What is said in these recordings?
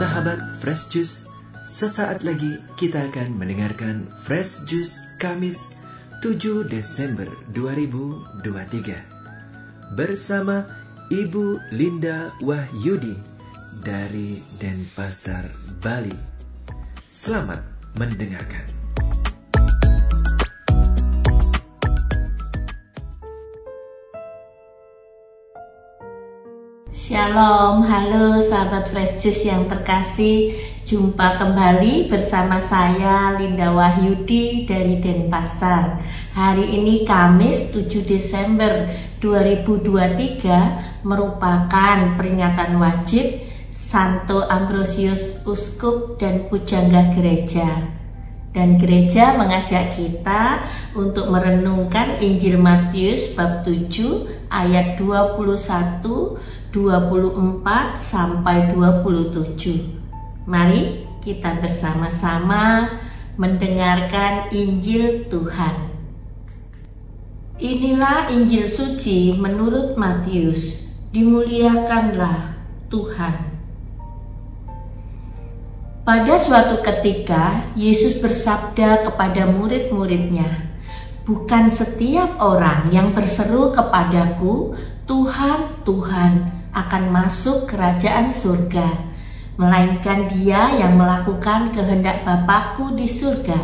Sahabat Fresh Juice, sesaat lagi kita akan mendengarkan Fresh Juice Kamis 7 Desember 2023 bersama Ibu Linda Wahyudi dari Denpasar, Bali. Selamat mendengarkan. Shalom, halo sahabat Juice yang terkasih. Jumpa kembali bersama saya Linda Wahyudi dari Denpasar. Hari ini Kamis 7 Desember 2023 merupakan peringatan wajib Santo Ambrosius Uskup dan Pujangga Gereja dan gereja mengajak kita untuk merenungkan Injil Matius bab 7 ayat 21 24 sampai 27. Mari kita bersama-sama mendengarkan Injil Tuhan. Inilah Injil suci menurut Matius. Dimuliakanlah Tuhan. Pada suatu ketika, Yesus bersabda kepada murid-muridnya, "Bukan setiap orang yang berseru kepadaku, Tuhan, Tuhan, akan masuk kerajaan surga, melainkan dia yang melakukan kehendak Bapakku di surga.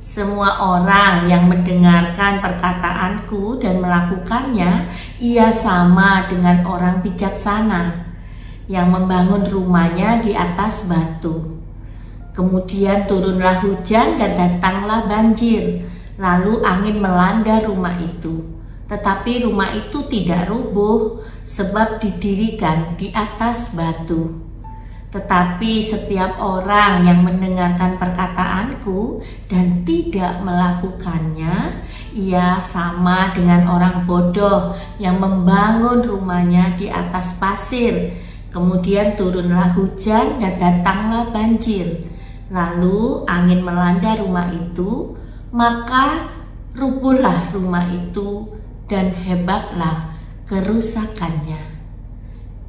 Semua orang yang mendengarkan perkataanku dan melakukannya, ia sama dengan orang bijaksana yang membangun rumahnya di atas batu. Kemudian turunlah hujan dan datanglah banjir, lalu angin melanda rumah itu tetapi rumah itu tidak rubuh sebab didirikan di atas batu. Tetapi setiap orang yang mendengarkan perkataanku dan tidak melakukannya, ia sama dengan orang bodoh yang membangun rumahnya di atas pasir. Kemudian turunlah hujan dan datanglah banjir. Lalu angin melanda rumah itu, maka rubuhlah rumah itu dan hebatlah kerusakannya.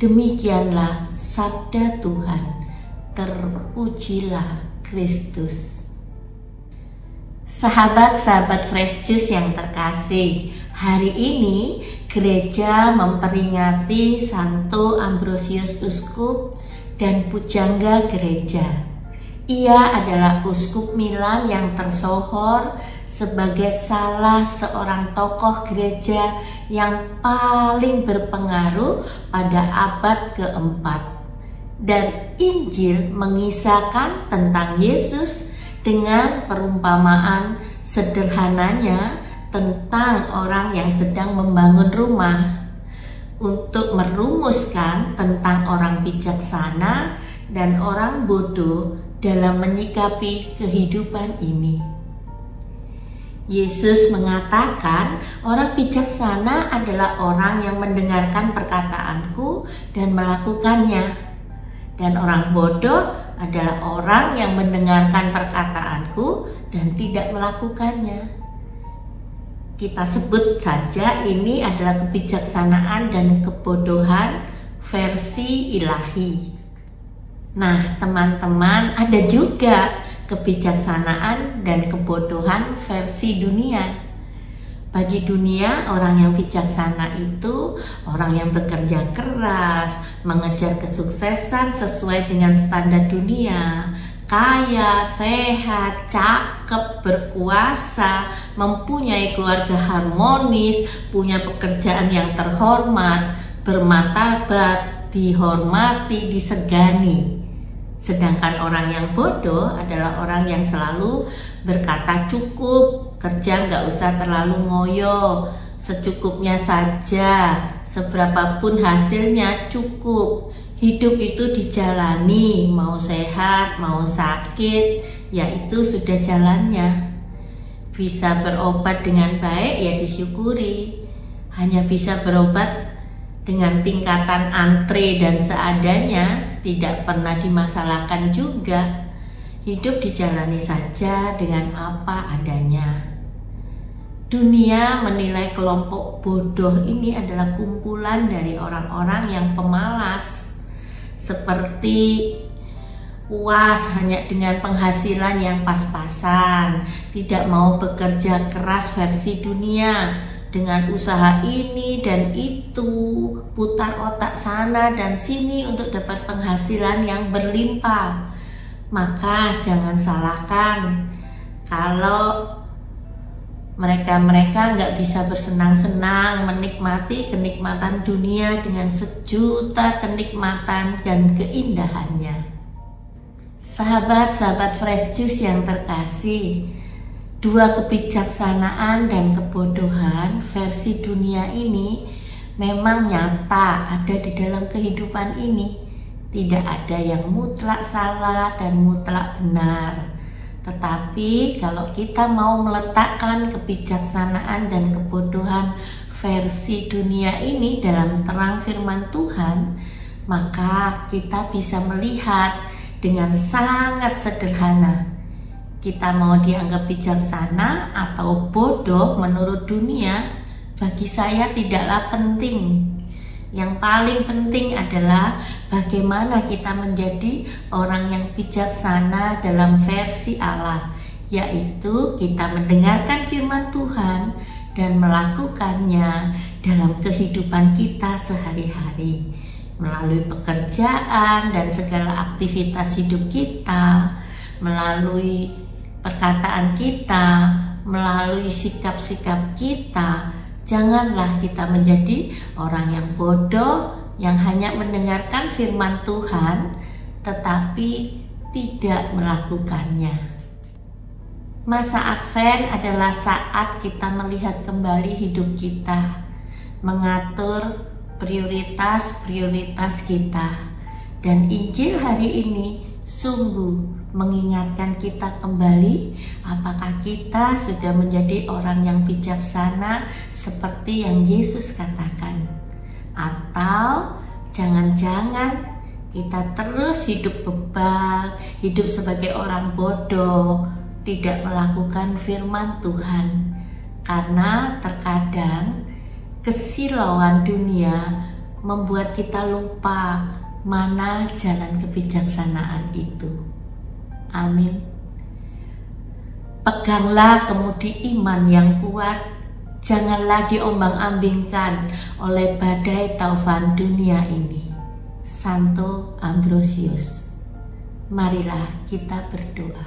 Demikianlah sabda Tuhan, terpujilah Kristus. Sahabat-sahabat Fresh Juice yang terkasih, hari ini gereja memperingati Santo Ambrosius Uskup dan Pujangga Gereja. Ia adalah uskup Milan yang tersohor sebagai salah seorang tokoh gereja yang paling berpengaruh pada abad keempat. Dan Injil mengisahkan tentang Yesus dengan perumpamaan sederhananya tentang orang yang sedang membangun rumah untuk merumuskan tentang orang bijaksana dan orang bodoh dalam menyikapi kehidupan ini. Yesus mengatakan, "Orang bijaksana adalah orang yang mendengarkan perkataanku dan melakukannya, dan orang bodoh adalah orang yang mendengarkan perkataanku dan tidak melakukannya." Kita sebut saja ini adalah kebijaksanaan dan kebodohan versi ilahi. Nah, teman-teman, ada juga kebijaksanaan dan kebodohan versi dunia. Bagi dunia, orang yang bijaksana itu orang yang bekerja keras, mengejar kesuksesan sesuai dengan standar dunia, kaya, sehat, cakep, berkuasa, mempunyai keluarga harmonis, punya pekerjaan yang terhormat, bermartabat, dihormati, disegani. Sedangkan orang yang bodoh adalah orang yang selalu berkata cukup, kerja nggak usah terlalu ngoyo, secukupnya saja, seberapapun hasilnya cukup. Hidup itu dijalani, mau sehat, mau sakit, ya itu sudah jalannya. Bisa berobat dengan baik ya disyukuri. Hanya bisa berobat dengan tingkatan antre dan seadanya tidak pernah dimasalahkan juga. Hidup dijalani saja dengan apa adanya. Dunia menilai kelompok bodoh ini adalah kumpulan dari orang-orang yang pemalas, seperti puas hanya dengan penghasilan yang pas-pasan, tidak mau bekerja keras versi dunia dengan usaha ini dan itu, putar otak sana dan sini untuk dapat penghasilan yang berlimpah. Maka jangan salahkan kalau mereka-mereka nggak bisa bersenang-senang menikmati kenikmatan dunia dengan sejuta kenikmatan dan keindahannya. Sahabat-sahabat fresh juice yang terkasih, dua kebijaksanaan dan kebodohan versi dunia ini memang nyata ada di dalam kehidupan ini. Tidak ada yang mutlak salah dan mutlak benar. Tetapi kalau kita mau meletakkan kebijaksanaan dan kebodohan versi dunia ini dalam terang firman Tuhan, maka kita bisa melihat dengan sangat sederhana. Kita mau dianggap bijaksana atau bodoh menurut dunia, bagi saya tidaklah penting. Yang paling penting adalah bagaimana kita menjadi orang yang bijaksana dalam versi Allah, yaitu kita mendengarkan firman Tuhan dan melakukannya dalam kehidupan kita sehari-hari melalui pekerjaan dan segala aktivitas hidup kita, melalui perkataan kita, melalui sikap-sikap kita. Janganlah kita menjadi orang yang bodoh yang hanya mendengarkan firman Tuhan tetapi tidak melakukannya. Masa Advent adalah saat kita melihat kembali hidup kita, mengatur prioritas-prioritas kita. Dan Injil hari ini sungguh mengingatkan kita kembali apakah kita sudah menjadi orang yang bijaksana seperti yang Yesus katakan atau jangan-jangan kita terus hidup bebal, hidup sebagai orang bodoh, tidak melakukan firman Tuhan. Karena terkadang kesilauan dunia membuat kita lupa mana jalan kebijaksanaan itu. Amin. Peganglah kemudi iman yang kuat, janganlah diombang-ambingkan oleh badai taufan dunia ini. Santo Ambrosius. Marilah kita berdoa.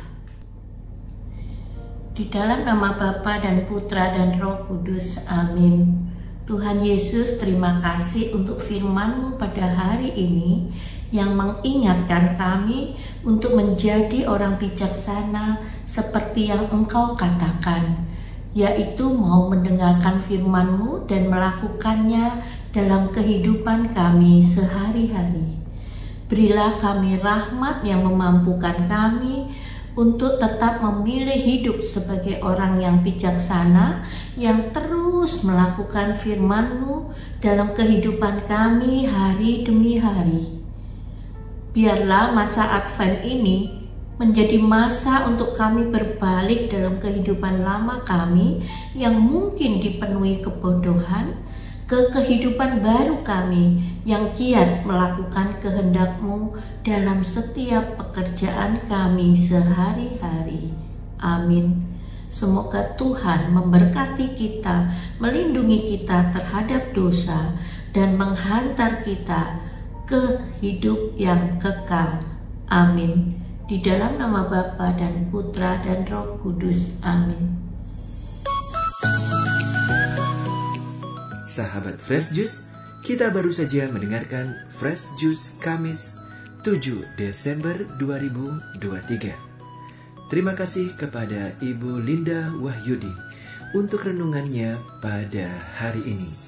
Di dalam nama Bapa dan Putra dan Roh Kudus. Amin. Tuhan Yesus, terima kasih untuk firman-Mu pada hari ini yang mengingatkan kami untuk menjadi orang bijaksana seperti yang Engkau katakan, yaitu mau mendengarkan firman-Mu dan melakukannya dalam kehidupan kami sehari-hari. Berilah kami rahmat yang memampukan kami untuk tetap memilih hidup sebagai orang yang bijaksana yang terus melakukan firman-Mu dalam kehidupan kami hari demi hari. Biarlah masa Advent ini menjadi masa untuk kami berbalik dalam kehidupan lama kami yang mungkin dipenuhi kebodohan, ke kehidupan baru kami yang kiat melakukan kehendakmu dalam setiap pekerjaan kami sehari-hari. Amin. Semoga Tuhan memberkati kita, melindungi kita terhadap dosa, dan menghantar kita ke hidup yang kekal. Amin. Di dalam nama Bapa dan Putra dan Roh Kudus. Amin. Sahabat Fresh Juice, kita baru saja mendengarkan Fresh Juice Kamis 7 Desember 2023. Terima kasih kepada Ibu Linda Wahyudi untuk renungannya pada hari ini.